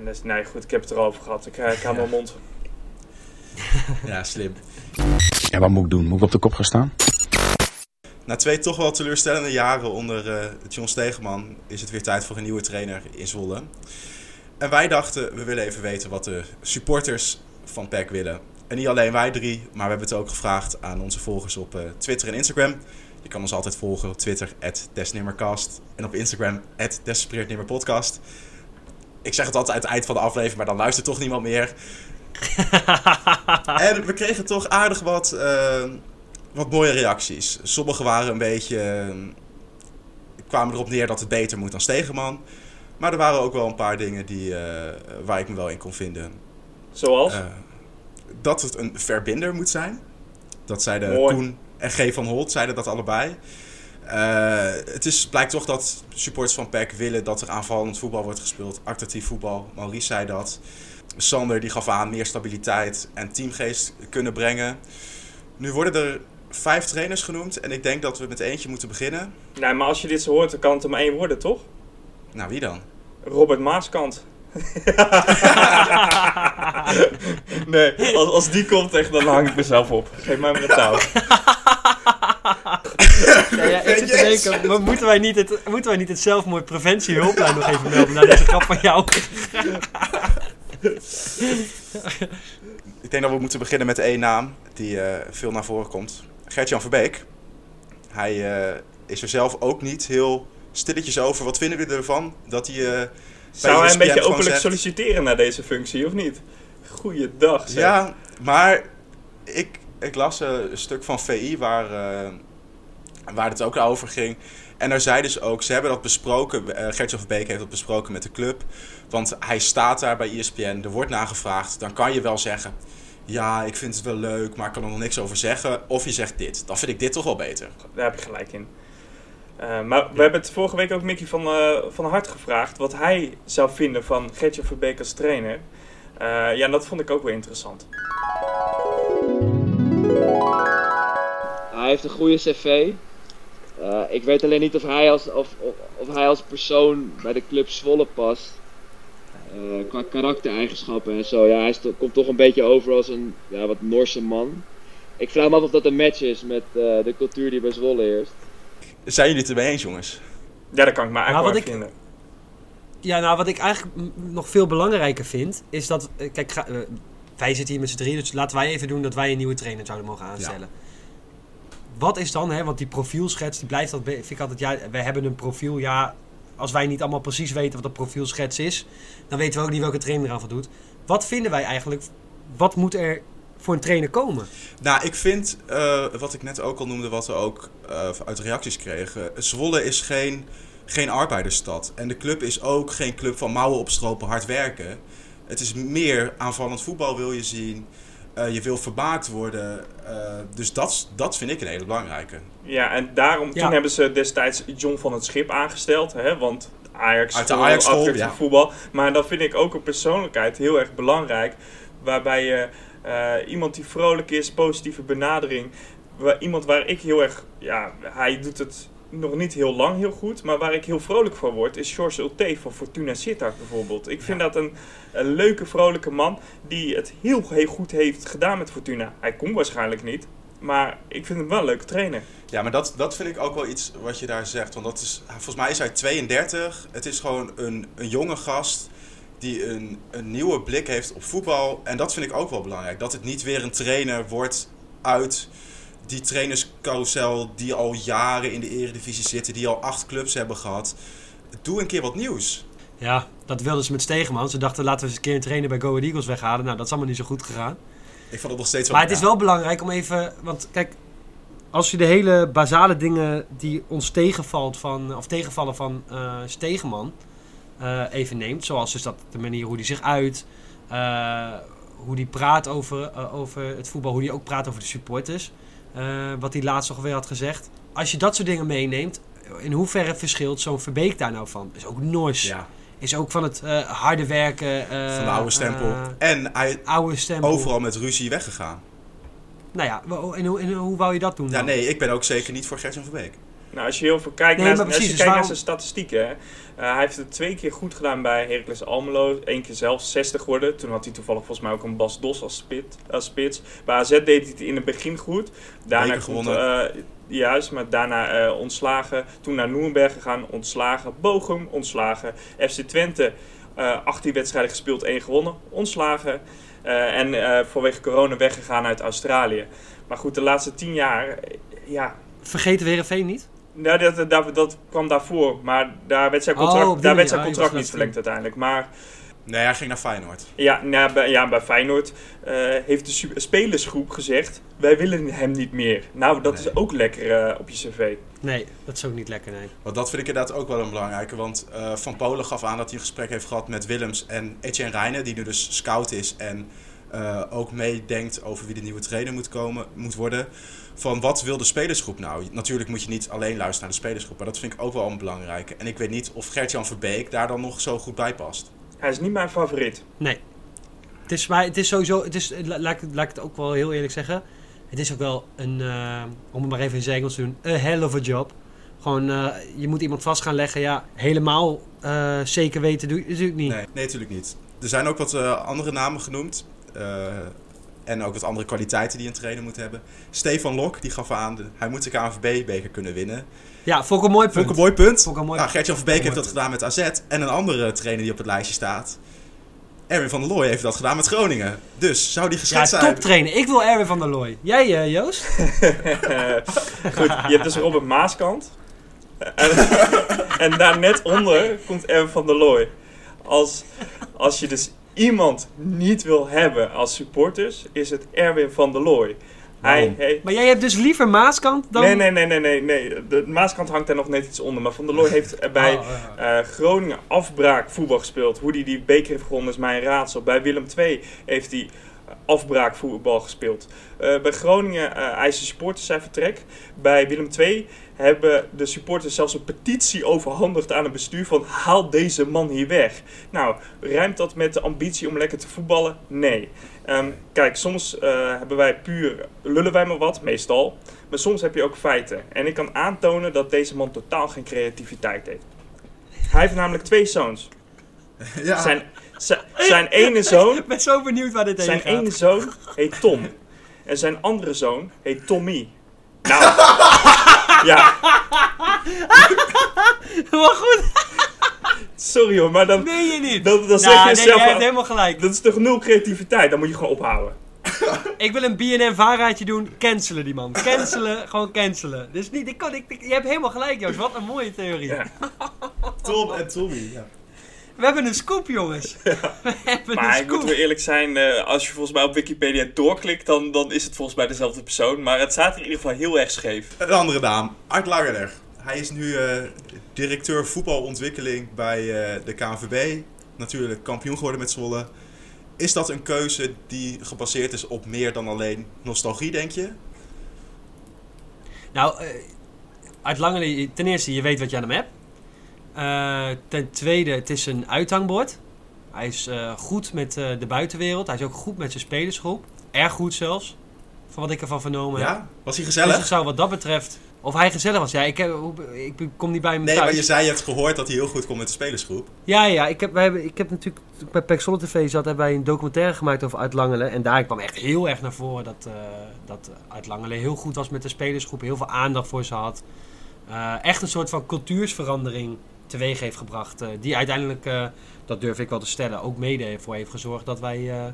Speaker 1: Ja, nee goed, ik heb het erover gehad. Ik, ik hou mijn mond.
Speaker 5: ja, slim.
Speaker 7: Ja, wat moet ik doen? Moet ik op de kop gaan staan?
Speaker 5: Na twee toch wel teleurstellende jaren onder eh John Stegeman is het weer tijd voor een nieuwe trainer in Zwolle. En wij dachten, we willen even weten wat de supporters van PEC willen. En niet alleen wij drie, maar we hebben het ook gevraagd aan onze volgers op eh, Twitter en Instagram. Je kan ons altijd volgen op Twitter, @desnimmercast en op Instagram, @despereerdnimmerpodcast. Ik zeg het altijd aan het eind van de aflevering, maar dan luistert toch niemand meer. en we kregen toch aardig wat, eh, wat mooie reacties. Sommige waren een beetje. eh, kwamen erop neer dat het beter moet dan Stegeman. Maar er waren ook wel een paar dingen die, eh, waar ik me wel in kon vinden.
Speaker 1: Zoals?
Speaker 5: Eh, dat het een verbinder moet zijn. Dat zeiden
Speaker 1: Mooi.
Speaker 5: Koen en G. van Holt zeiden dat allebei. Het is, blijkt toch dat supporters van PEC willen dat er aanvallend voetbal wordt gespeeld. Actief voetbal. Maurice zei dat. Sander die gaf aan meer stabiliteit en teamgeest kunnen brengen. Nu worden er vijf trainers genoemd. En ik denk dat we met eentje moeten beginnen.
Speaker 1: Nee, maar als je dit zo hoort, dan kan het er maar één worden, toch?
Speaker 5: Nou, wie dan?
Speaker 1: Robert Maaskant. nee, als, als die komt, echt, dan hang ik mezelf op. Geef mij maar een touw.
Speaker 2: Ja, ja, ik zit te
Speaker 5: Yes.
Speaker 2: denken, maar moeten wij niet het, moeten wij niet het zelfmoordpreventiehulplijn nog even melden na deze grap van jou?
Speaker 5: Ik denk dat we moeten beginnen met één naam die eh, veel naar voren komt. Gert-Jan Verbeek. Hij eh, is er zelf ook niet heel stilletjes over. Wat vinden jullie ervan? Dat hij... eh,
Speaker 1: Zou hij een beetje openlijk
Speaker 5: zegt-
Speaker 1: solliciteren naar deze functie, of niet? Goeiedag, zeg.
Speaker 5: Ja, maar ik, ik las eh, een stuk van VI waar, waar het ook over ging. En daar zeiden ze ook, ze hebben dat besproken, Gertjan Verbeek heeft dat besproken met de club. Want hij staat daar bij ESPN, er wordt nagevraagd. Dan kan je wel zeggen, ja, ik vind het wel leuk, maar ik kan er nog niks over zeggen. Of je zegt dit, dan vind ik dit toch wel beter.
Speaker 1: Daar heb je gelijk in. Eh, maar we hebben het vorige week ook Mickey van, eh, van Hart gevraagd wat hij zou vinden van Gertje Verbeek als trainer. Eh, ja, en dat vond ik ook wel interessant.
Speaker 8: Hij heeft een goede cv. Eh, ik weet alleen niet of hij als, of, of, of hij als persoon bij de club Zwolle past. Eh, qua karaktereigenschappen en zo. Ja, hij to- komt toch een beetje over als een ja, wat Norse man. Ik vraag me af of dat een match is met eh, de cultuur die bij Zwolle heerst.
Speaker 5: Zijn jullie het ermee eens, jongens?
Speaker 1: Ja, dat kan ik me eigenlijk
Speaker 2: Nou,
Speaker 1: wel
Speaker 2: wat
Speaker 1: vinden.
Speaker 2: Ja, nou, wat ik eigenlijk nog veel belangrijker vind, is dat... eh, Kijk, ga- wij zitten hier met z'n drieën, dus laten wij even doen dat wij een nieuwe trainer zouden mogen aanstellen. Wat is dan, hè, want die profielschets, die blijft dat, vind ik altijd, ja, we hebben een profiel, ja, als wij niet allemaal precies weten wat een profielschets is, dan weten we ook niet welke trainer eraan voldoet. Wat vinden wij eigenlijk, wat moet er voor een trainer komen?
Speaker 5: Nou, ik vind, eh, wat ik net ook al noemde, wat we ook eh, uit reacties kregen. Zwolle is geen, geen arbeidersstad. En de club is ook geen club van mouwen opstropen, hard werken. Het is meer aanvallend voetbal wil je zien. Eh, je wil vermaakt worden. Eh, dus dat, dat vind ik een hele belangrijke.
Speaker 1: Ja, en daarom,
Speaker 2: Ja.
Speaker 1: toen hebben ze destijds John van het Schip aangesteld, hè, want Ajax,
Speaker 5: Uit de
Speaker 1: school,
Speaker 5: Ajax-school,
Speaker 1: attractief
Speaker 5: ja.
Speaker 1: voetbal. Maar dan vind ik ook een persoonlijkheid heel erg belangrijk, waarbij je eh, iemand die vrolijk is, positieve benadering, waar, iemand waar ik heel erg, ja, hij doet het nog niet heel lang heel goed, maar waar ik heel vrolijk van word, is George Ulte van Fortuna Sittard bijvoorbeeld. Ik vind dat een, een leuke, vrolijke man die het heel, heel goed heeft gedaan met Fortuna. Hij kon waarschijnlijk niet, maar ik vind hem wel een leuke trainer.
Speaker 5: Ja, maar dat, dat vind ik ook wel iets wat je daar zegt. Want dat is, volgens mij is hij 32. Het is gewoon een, een jonge gast die een, een nieuwe blik heeft op voetbal. En dat vind ik ook wel belangrijk. Dat het niet weer een trainer wordt uit die trainerscarousel die al jaren in de eredivisie zitten, die al acht clubs hebben gehad. Doe een keer wat nieuws.
Speaker 2: Ja, dat wilden ze met Stegeman. Ze dachten laten we eens een keer een trainer bij Go Ahead Eagles weghalen. Nou, dat is allemaal niet zo goed gegaan.
Speaker 5: Ik vond het nog steeds wel...
Speaker 2: Maar het is wel belangrijk om even... Want kijk, als je de hele basale dingen die ons tegenvalt van, of tegenvallen van eh Stegeman eh, even neemt. Zoals dus dat de manier hoe hij zich uit, eh, hoe hij praat over, over het voetbal, hoe hij ook praat over de supporters. Eh, wat hij laatst nog weer had gezegd. Als je dat soort dingen meeneemt, in hoeverre verschilt zo'n Verbeek daar nou van? Is ook nors.
Speaker 5: Ja,
Speaker 2: Is ook van het eh, harde werken. eh,
Speaker 5: van de oude stempel. en hij
Speaker 2: oude stempel.
Speaker 5: overal met ruzie weggegaan.
Speaker 2: Nou ja, en hoe, en hoe wou je dat doen
Speaker 5: Ja,
Speaker 2: dan?
Speaker 5: nee, ik ben ook zeker niet voor Gertjan Verbeek.
Speaker 1: Nou, als je heel veel kijkt,
Speaker 2: Nee,
Speaker 1: naar,
Speaker 2: maar
Speaker 1: als je
Speaker 2: precies,
Speaker 1: kijkt
Speaker 2: dus
Speaker 1: naar zijn statistieken. hè. Eh, hij heeft het twee keer goed gedaan bij Heracles Almelo. Eén keer zelfs 60 geworden. Toen had hij toevallig volgens mij ook een Bas Dos als, spit, als spits. Bij AZ deed hij het in het begin goed. Daarna
Speaker 5: gewonnen.
Speaker 1: eh, juist, maar daarna eh, ontslagen. Toen naar Nuremberg gegaan, ontslagen. Bochum, ontslagen. FC Twente, eh 18 wedstrijden gespeeld, 1 gewonnen, ontslagen. Eh, en eh, vanwege corona weggegaan uit Australië. Maar goed, de laatste 10 jaar, ja,
Speaker 2: Vergeten we Heerenveen niet?
Speaker 1: Nou, dat, dat, dat kwam daarvoor, maar daar werd zijn contract,
Speaker 2: Oh, die
Speaker 1: daar werd zijn
Speaker 2: Oh,
Speaker 1: contract niet verlengd uiteindelijk. Maar
Speaker 5: Nee, hij ging naar Feyenoord.
Speaker 1: ja, nou, bij, ja, bij Feyenoord eh, heeft de spelersgroep gezegd: wij willen hem niet meer. Nou, dat
Speaker 5: Nee.
Speaker 1: is ook lekker eh, op je cv.
Speaker 2: Nee, dat is ook niet lekker, nee.
Speaker 5: Want dat vind ik inderdaad ook wel een belangrijke. Want eh, Van Polen gaf aan dat hij een gesprek heeft gehad met Willems en Etienne Reijne, die nu dus scout is en eh, ook meedenkt over wie de nieuwe trainer moet, komen, moet worden. Van wat wil de spelersgroep nou? Natuurlijk moet je niet alleen luisteren naar de spelersgroep, maar dat vind ik ook wel een belangrijke. En ik weet niet of Gert-Jan Verbeek daar dan nog zo goed bij past.
Speaker 1: Hij is niet mijn favoriet.
Speaker 2: Nee. Het is, maar het is sowieso, het is, la- laat, ik, laat ik het ook wel heel eerlijk zeggen. Het is ook wel een, eh, om het maar even in zijn Engels te doen, a hell of a job. Gewoon, eh, je moet iemand vast gaan leggen. Ja, helemaal eh, zeker weten doe je natuurlijk niet.
Speaker 5: Nee, nee, natuurlijk niet. Er zijn ook wat eh, andere namen genoemd. Eh, en ook wat andere kwaliteiten die een trainer moet hebben. Stefan Lok, die gaf aan, hij moet de KNVB-beker kunnen winnen.
Speaker 2: Ja, vond ik een mooi punt.
Speaker 5: Vond ik een mooi punt.
Speaker 2: Een mooi
Speaker 5: Nou, Gert-Jan Verbeek heeft dat gedaan met AZ. En een andere trainer die op het lijstje staat. Erwin van der Looy heeft dat gedaan met Groningen. Dus zou die
Speaker 2: Ja,
Speaker 5: geschikt zijn?
Speaker 2: toptrainer. Ik wil Erwin van der Looy. Jij, eh, Joost?
Speaker 1: Goed, je hebt dus Robert Maaskant. En, en daar net onder komt Erwin van der Looy. Als, als je dus iemand niet wil hebben als supporters, is het Erwin van der Looy. Hij, hij,
Speaker 2: Maar jij hebt dus liever Maaskant dan...
Speaker 1: Nee, nee, nee, nee, nee, nee. De Maaskant hangt daar nog net iets onder. Maar Van der Looy heeft bij
Speaker 2: Oh, ja.
Speaker 1: eh, Groningen afbraak voetbal gespeeld. Hoe hij die beker heeft gewonnen is mijn raadsel. Bij Willem II heeft hij eh, afbraak voetbal gespeeld. Eh, bij Groningen eh eisen supporters zijn vertrek. Bij Willem II hebben de supporters zelfs een petitie overhandigd aan het bestuur van haal deze man hier weg. Nou, ruimt dat met de ambitie om lekker te voetballen? Nee. Ehm, kijk, soms eh, hebben wij puur, lullen wij maar wat, meestal. Maar soms heb je ook feiten. En ik kan aantonen dat deze man totaal geen creativiteit heeft. Hij heeft namelijk twee zoons.
Speaker 5: Ja,
Speaker 1: Zijn, zijn, zijn ene zoon,
Speaker 2: Ik ben zo benieuwd waar dit heen
Speaker 1: zijn
Speaker 2: gaat.
Speaker 1: ene zoon heet Tom. En zijn andere zoon heet Tommy. Nou, ja,
Speaker 2: Wat goed.
Speaker 1: sorry hoor, maar dan,
Speaker 2: Nee, je niet.
Speaker 1: dan, dan zeg
Speaker 2: Nou,
Speaker 1: je
Speaker 2: nee,
Speaker 1: zelf...
Speaker 2: jij hebt helemaal gelijk.
Speaker 1: Dat is toch nul creativiteit? Dan moet je gewoon ophouden.
Speaker 2: Ik wil een BNN-vaarraadje doen. Cancelen die man. Cancelen, gewoon cancelen. Dus niet, ik kan, ik, ik- je hebt helemaal gelijk, Joost. Wat een mooie theorie.
Speaker 1: Ja.
Speaker 5: Tom en Tommy. Ja.
Speaker 2: We hebben een scoop, jongens. We hebben
Speaker 1: Maar
Speaker 2: een
Speaker 1: ik moet
Speaker 2: scoop.
Speaker 1: wel eerlijk zijn, eh, als je volgens mij op Wikipedia doorklikt, dan, dan is het volgens mij dezelfde persoon. Maar het staat in ieder geval heel erg scheef.
Speaker 5: Een andere naam, Art Langener. Hij is nu eh, directeur voetbalontwikkeling bij eh, de KNVB. Natuurlijk kampioen geworden met Zwolle. Is dat een keuze die gebaseerd is op meer dan alleen nostalgie, denk je?
Speaker 2: Nou, eh, uit lange ten eerste, je weet wat je aan hem hebt. Eh, ten tweede, het is een uithangbord. Hij is eh, goed met eh, de buitenwereld. Hij is ook goed met zijn spelersgroep. Erg goed zelfs. Van wat ik ervan vernomen heb.
Speaker 5: Ja? Was hij
Speaker 2: Dus
Speaker 5: gezellig?
Speaker 2: ik zou wat dat betreft... Of hij gezellig was. Ja, ik, heb, ik kom niet bij hem
Speaker 5: Nee,
Speaker 2: thuis.
Speaker 5: maar je zei, je hebt gehoord dat hij heel goed komt met de spelersgroep.
Speaker 2: Ja, ja. Ik heb, wij hebben, ik heb natuurlijk... Toen ik bij Zwolle TV zat, hebben wij een documentaire gemaakt over Uit Langelen. En daar kwam echt heel erg naar voren dat, dat Uit Langelen heel goed was met de spelersgroep. Heel veel aandacht voor ze had. Echt een soort van cultuursverandering teweeg heeft gebracht. eh, die uiteindelijk, eh, dat durf ik wel te stellen, ook mede voor heeft gezorgd dat wij eh,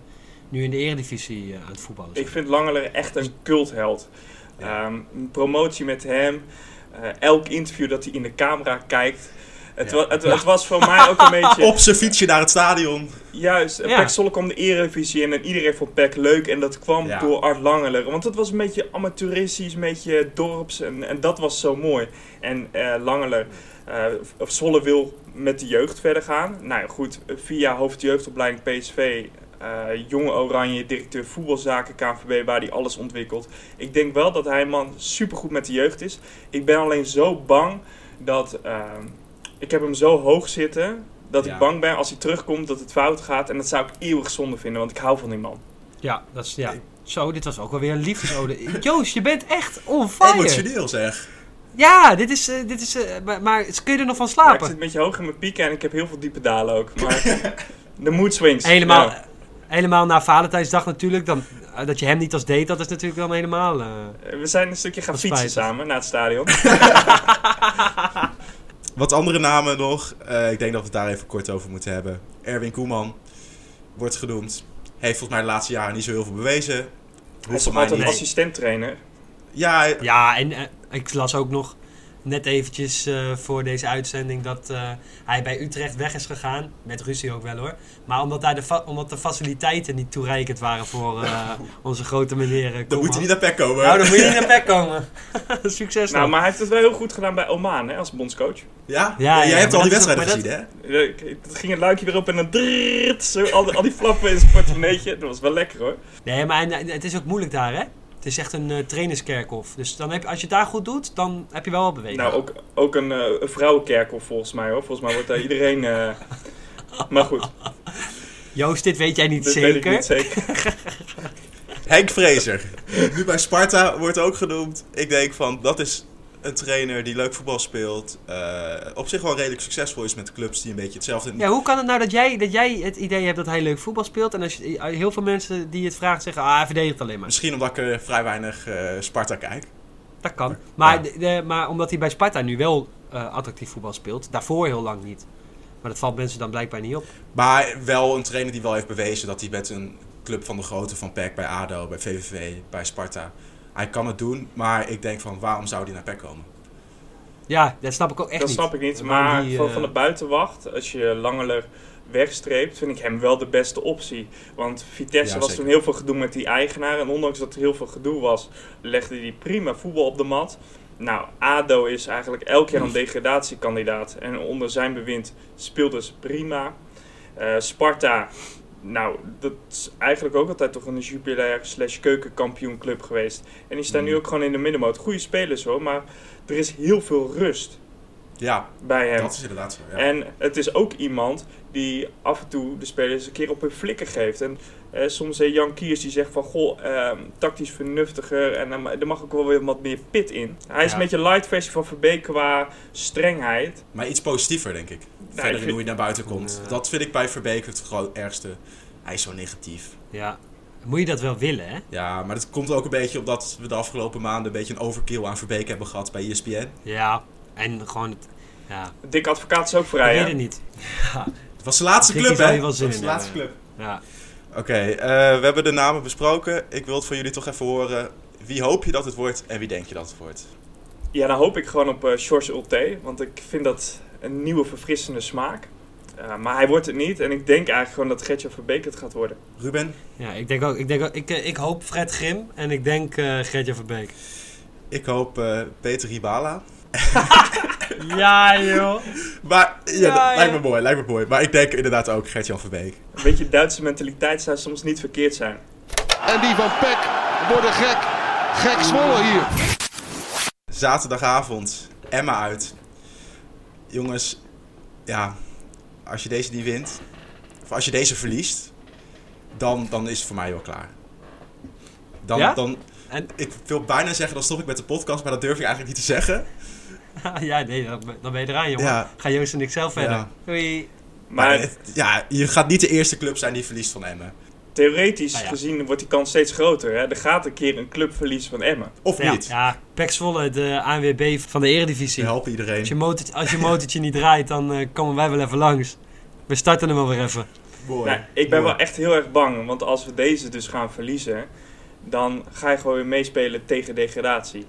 Speaker 2: nu in de eredivisie eh, aan het voetballen zijn.
Speaker 1: Ik vind Langeler echt een cultheld. Ehm, een promotie met hem. eh, elk interview dat hij in de camera kijkt. Het,
Speaker 5: Ja.
Speaker 1: wa- het, het was voor mij ook een beetje...
Speaker 5: Op zijn fietsje naar het stadion.
Speaker 1: Juist,
Speaker 2: Ja.
Speaker 1: Pek Zwolle kwam de Eredivisie in en iedereen vond Pek leuk. En dat kwam
Speaker 5: Ja.
Speaker 1: door Art Langeler. Want het was een beetje amateuristisch, een beetje dorps. En, en dat was zo mooi. En eh Langeler, of Zwolle wil met de jeugd verder gaan. Nou ja, goed, via hoofdjeugdopleiding PSV... eh, jonge Oranje, directeur voetbalzaken KNVB, waar hij alles ontwikkelt. Ik denk wel dat hij een man supergoed met de jeugd is. Ik ben alleen zo bang dat... ehm, ik heb hem zo hoog zitten dat
Speaker 5: Ja.
Speaker 1: ik bang ben als hij terugkomt dat het fout gaat. En dat zou ik eeuwig zonde vinden, want ik hou van die man.
Speaker 2: Ja, dat is, ja. Zo, dit was ook wel weer een liefdesode. Joost, je bent echt on fire.
Speaker 5: Emotioneel zeg.
Speaker 2: Ja, dit is, eh, dit is eh, maar, maar kun je er nog van
Speaker 1: Ja, ik
Speaker 2: slapen?
Speaker 1: zit een beetje hoog in mijn pieken en ik heb heel veel diepe dalen ook. Maar de mood swings.
Speaker 2: Helemaal,
Speaker 1: ja.
Speaker 2: helemaal na Valentijnsdag natuurlijk. Dan, eh, dat je hem niet als date, dat is natuurlijk dan helemaal... eh,
Speaker 1: We zijn een stukje gaan
Speaker 2: is
Speaker 1: fietsen
Speaker 2: spijtig.
Speaker 1: samen naar het stadion.
Speaker 5: Wat andere namen nog. Eh, ik denk dat we het daar even kort over moeten hebben. Erwin Koeman wordt genoemd. Heeft volgens mij de laatste jaren niet zo heel veel bewezen.
Speaker 1: Hij is
Speaker 5: Hoeft voor mij
Speaker 1: altijd
Speaker 5: niet.
Speaker 1: assistent trainer.
Speaker 5: Ja,
Speaker 2: Ja, en ik las ook nog net eventjes eh, voor deze uitzending dat eh, hij bij Utrecht weg is gegaan. Met ruzie ook wel hoor. Maar omdat, daar de, fa- omdat de faciliteiten niet toereikend waren voor eh, onze grote meneer
Speaker 5: dan
Speaker 2: Koeman.
Speaker 5: moet hij niet naar PEC komen.
Speaker 2: Nou, dan moet je niet naar Pek komen. Succes
Speaker 1: Nou,
Speaker 2: dan.
Speaker 1: maar hij heeft het wel heel goed gedaan bij Oman hè, als bondscoach.
Speaker 5: Ja?
Speaker 2: Ja,
Speaker 5: Jij
Speaker 2: ja,
Speaker 5: hebt al die wedstrijden gezien, hè?
Speaker 1: Het ging een luikje weer op en dan drrrt, zo, al, die- al die flappen in zijn portemonneetje. Dat was wel lekker hoor.
Speaker 2: Nee, maar en, het is ook moeilijk daar hè. Het is echt een eh, trainerskerkhof. Dus dan heb je, als je het daar goed doet, dan heb je wel wat beweging.
Speaker 1: Nou, ook, ook een, eh, een vrouwenkerkel volgens mij hoor. Volgens mij wordt daar iedereen... eh, Maar goed,
Speaker 2: Joost, dit weet jij niet zeker.
Speaker 1: weet ik niet zeker.
Speaker 5: Henk Vrezer. Nu bij Sparta wordt ook genoemd. Ik denk van, dat is een trainer die leuk voetbal speelt. eh, op zich wel redelijk succesvol is met clubs die een beetje hetzelfde...
Speaker 2: Ja, hoe kan het nou dat jij, dat jij het idee hebt dat hij leuk voetbal speelt en als je, eh, heel veel mensen die het vragen zeggen, ah, hij verdedigt alleen maar.
Speaker 5: Misschien omdat ik eh, vrij weinig eh, Sparta kijk.
Speaker 2: Dat kan. Maar,
Speaker 5: Ja.
Speaker 2: de, de- maar omdat hij bij Sparta nu wel attractief voetbal speelt, daarvoor heel lang niet. Maar dat valt mensen dan blijkbaar niet op.
Speaker 5: Maar wel een trainer die wel heeft bewezen dat hij met een club van de grootte van PEC bij ADO, bij VVV, bij Sparta... Hij kan het doen, maar ik denk van waarom zou hij naar PEC komen?
Speaker 2: Ja, dat snap ik ook echt
Speaker 1: dat
Speaker 2: niet.
Speaker 1: snap ik niet. Maar
Speaker 2: die,
Speaker 1: van,
Speaker 2: eh,
Speaker 1: van de buitenwacht, als je Langeler wegstreept, vind ik hem wel de beste optie. Want Vitesse
Speaker 5: Ja,
Speaker 1: was toen heel veel gedoe met die eigenaar. En ondanks dat er heel veel gedoe was, legde hij prima voetbal op de mat. Nou, ADO is eigenlijk elk jaar een degradatiekandidaat. En onder zijn bewind speelde ze prima. Eh, Sparta, nou, dat is eigenlijk ook altijd toch een jubilair slash keukenkampioenclub geweest. En die staan nu
Speaker 5: Mm.
Speaker 1: ook gewoon in de middenmoot. Goede spelers hoor, maar er is heel veel rust
Speaker 5: Ja,
Speaker 1: bij hem.
Speaker 5: dat is inderdaad zo. Ja.
Speaker 1: En het is ook iemand die af en toe de spelers een keer op hun flikker geeft. En eh, soms eh, Jan Kiers die zegt van, goh, ehm, tactisch vernuftiger en eh, er mag ook wel weer wat meer pit in. Hij is
Speaker 2: Ja.
Speaker 1: een beetje light versie van Verbeek qua strengheid.
Speaker 5: Maar iets positiever, denk ik. Verder
Speaker 1: ik
Speaker 5: in
Speaker 1: vind-
Speaker 5: hoe je naar buiten komt.
Speaker 2: Ja.
Speaker 5: Dat vind ik bij Verbeek het groot ergste. Hij is zo negatief.
Speaker 2: Ja. Moet je dat wel willen, hè?
Speaker 5: Ja, maar dat komt ook een beetje omdat we de afgelopen maanden een beetje een overkill aan Verbeek hebben gehad bij ESPN.
Speaker 2: Ja. En gewoon het... Ja,
Speaker 1: Dik advocaat is ook
Speaker 2: ik
Speaker 1: vrij,
Speaker 2: weet
Speaker 1: hè?
Speaker 2: het niet.
Speaker 5: Het was de laatste club, hè?
Speaker 2: zin
Speaker 5: was
Speaker 2: in
Speaker 5: de laatste club.
Speaker 2: Ja.
Speaker 5: Oké, eh, we hebben de namen besproken. Ik wil het van jullie toch even horen. Wie hoop je dat het wordt en wie denk je dat het wordt?
Speaker 1: Ja, dan hoop ik gewoon op eh George Ulte, want ik vind dat een nieuwe verfrissende smaak. Eh, maar hij wordt het niet en ik denk eigenlijk gewoon dat Gertje Verbeek het gaat worden.
Speaker 5: Ruben?
Speaker 2: Ja, ik denk ook. Ik, denk ook, ik, ik hoop Fred Grim en ik denk eh Gertje Verbeek.
Speaker 5: Ik hoop eh, Peter Ribala.
Speaker 2: Ja, joh.
Speaker 5: Maar ja,
Speaker 2: Ja,
Speaker 5: dat lijkt me mooi, lijkt me mooi. Maar ik denk inderdaad ook Gert-Jan Verbeek.
Speaker 1: Een beetje Duitse mentaliteit zou soms niet verkeerd zijn.
Speaker 9: En die van Peck worden gek. Gek Zwolle hier.
Speaker 5: Zaterdagavond, Emma uit. Jongens, ja, als je deze niet wint, of als je deze verliest, dan, dan is het voor mij wel klaar. Dan,
Speaker 2: Ja?
Speaker 5: dan,
Speaker 2: En-
Speaker 5: ik wil bijna zeggen, dan stop ik met de podcast, maar dat durf ik eigenlijk niet te zeggen.
Speaker 2: ja, nee, dan, ben je eraan, jongen.
Speaker 5: Ja.
Speaker 2: Ga Joost en ik zelf verder.
Speaker 5: Ja.
Speaker 2: Doei.
Speaker 5: Maar,
Speaker 1: Maar
Speaker 5: het- ja, je gaat niet de eerste club zijn die verliest van Emmen.
Speaker 1: theoretisch
Speaker 2: Nou ja.
Speaker 1: gezien wordt die kans steeds groter. Hè? Er gaat een keer een club verliezen van Emmen.
Speaker 5: Of
Speaker 2: Ja,
Speaker 5: niet.
Speaker 2: ja Pek Zwolle, de ANWB van de
Speaker 5: We
Speaker 2: Eredivisie.
Speaker 5: helpen iedereen.
Speaker 2: Als je, motor, als je motortje niet draait, dan eh, komen wij wel even langs. We starten hem wel weer even.
Speaker 1: Nou, ik ben wel echt heel erg bang, want als we deze dus gaan verliezen, dan ga je gewoon weer meespelen tegen degradatie.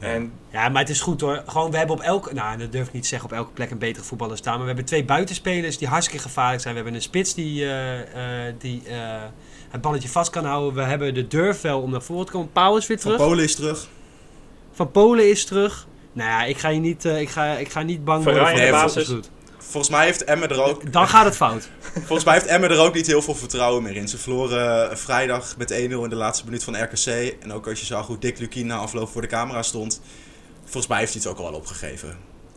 Speaker 5: Ja.
Speaker 1: En
Speaker 2: Ja, maar het is goed hoor. Gewoon, we hebben op elke, nou dat durf ik niet te zeggen, op elke plek een betere voetballer staan. Maar we hebben twee buitenspelers die hartstikke gevaarlijk zijn. We hebben een spits die, eh, eh, die eh, het balletje vast kan houden. We hebben de durf wel om naar voren te komen. Pauw is weer
Speaker 5: Van
Speaker 2: terug.
Speaker 5: Polen is terug.
Speaker 2: Van Polen is terug. Nou ja, ik ga, je niet, eh, ik ga, ik ga niet bang worden voor de
Speaker 1: basis.
Speaker 2: goed.
Speaker 5: Volgens mij heeft Emmen er ook,
Speaker 2: Dan gaat het fout.
Speaker 5: volgens mij heeft Emmen er ook niet heel veel vertrouwen meer in. Ze verloren eh, vrijdag met 1-0 in de laatste minuut van RKC. En ook als je zag hoe Dick Lukien na afloop voor de camera stond. Volgens mij heeft hij het ook al wel opgegeven.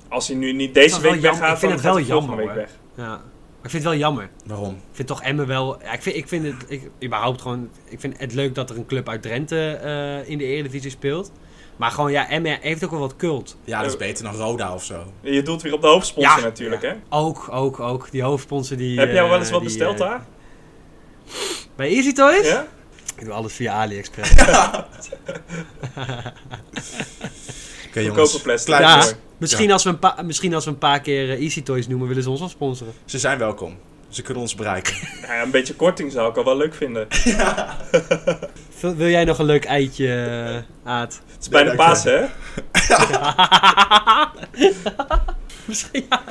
Speaker 1: als hij nu niet deze week weggaat,
Speaker 2: Ik vind
Speaker 1: dan
Speaker 2: het wel jammer,
Speaker 1: week weg.
Speaker 2: Ja. Maar ik vind het wel jammer.
Speaker 5: Waarom?
Speaker 2: Ik vind toch Emmen wel... Ja, ik, vind, ik vind het ik, überhaupt gewoon... Ik vind het leuk dat er een club uit Drenthe eh, in de Eredivisie speelt. Maar gewoon, ja, Emmen heeft ook wel wat cult.
Speaker 5: Ja, dat is beter dan Roda of zo.
Speaker 1: Je doelt weer op de hoofdsponsor
Speaker 2: Ja.
Speaker 1: natuurlijk, hè?
Speaker 2: Ook, ook, ook. Die hoofdsponsor die...
Speaker 1: Heb jij wel
Speaker 2: eh,
Speaker 1: eens wat
Speaker 2: die,
Speaker 1: besteld
Speaker 2: eh,
Speaker 1: daar?
Speaker 2: Bij Easy Toys?
Speaker 1: Ja?
Speaker 2: Ik doe alles via AliExpress.
Speaker 5: Oké jongens,
Speaker 1: Goedkope plastic.
Speaker 5: klein
Speaker 2: Ja. misschien, als we een pa- misschien als we een paar keer eh, Easy Toys noemen, willen ze ons wel sponsoren.
Speaker 5: Ze zijn welkom. Ze kunnen ons bereiken.
Speaker 1: Ja, een beetje korting zou ik al wel leuk vinden.
Speaker 2: wil jij nog een leuk eitje, eh, Aad?
Speaker 1: Het is bijna
Speaker 5: Nee,
Speaker 1: paas, hè?
Speaker 2: Misschien, ja.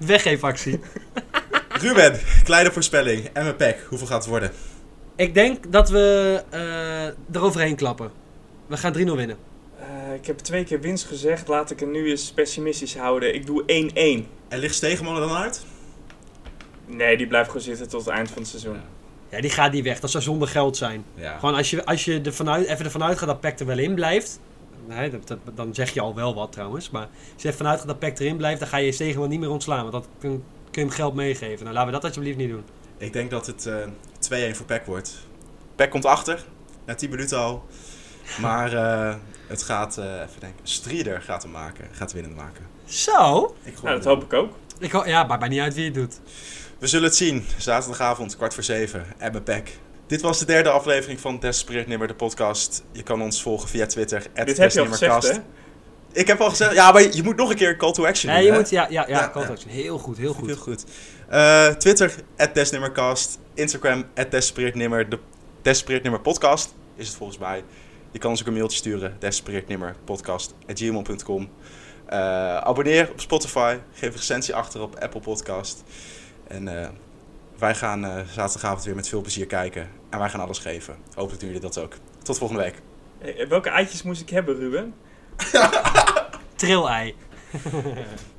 Speaker 2: Weggeefactie.
Speaker 5: Ruben, kleine voorspelling. Emmen Pek, hoeveel gaat het worden?
Speaker 2: Ik denk dat we eh eroverheen klappen. We gaan 3-0 winnen.
Speaker 1: Eh, ik heb twee keer winst gezegd. Laat ik het nu eens pessimistisch houden. Ik doe 1-1.
Speaker 5: En ligt Stegeman er dan uit?
Speaker 1: Nee, die blijft gewoon zitten tot het eind van het seizoen.
Speaker 2: Ja, die gaat niet weg. Dat zou zonder geld zijn.
Speaker 5: Ja.
Speaker 2: Gewoon als je, als je er vanuit, even ervan uitgaat dat Peck er wel in blijft. Nee, dat, dat- dan zeg je al wel wat trouwens. Maar als je ervan uitgaat dat Peck erin blijft, dan ga je Stegeman wel niet meer ontslaan. Want dat kun, kun je hem geld meegeven. Nou, laten we dat alsjeblieft niet doen.
Speaker 5: Ik denk dat het eh 2-1 voor Pek wordt. Pek komt achter, na 10 minuten al. Maar eh, het gaat, eh, even denken, Strieder gaat hem maken. Gaat winnen maken.
Speaker 2: Zo?
Speaker 5: Ik
Speaker 1: Nou, dat hoop ik ook.
Speaker 2: Ik, ho- ja, maakt mij niet uit wie het doet.
Speaker 5: We zullen het zien. Zaterdagavond, kwart voor zeven. Emmen Pek. Dit was de derde aflevering van Desperate Nimmer, de podcast. Je kan ons volgen via Twitter.
Speaker 1: Dit heb je al gezegd, hè?
Speaker 5: Ik heb al gezegd, ja, maar je moet nog een keer call to action
Speaker 2: Nee,
Speaker 5: doen,
Speaker 2: je moet, ja, ja, ja,
Speaker 5: Ja,
Speaker 2: call to action. Heel goed, heel
Speaker 5: Heel
Speaker 2: goed.
Speaker 5: goed. Eh, Twitter, Desnimmercast. Instagram, Desperatnimmer. De Desperatnimmer podcast is het volgens mij. Je kan ons ook een mailtje sturen. Desperatnimmerpodcast.gmail.com Eh Abonneer op Spotify. Geef een recensie achter op Apple Podcast. En eh, wij gaan eh, zaterdagavond weer met veel plezier kijken. En wij gaan alles geven. Hopelijk doen jullie dat ook. Tot volgende week.
Speaker 1: Eh, welke eitjes moest ik hebben, Ruben?
Speaker 2: Trillei.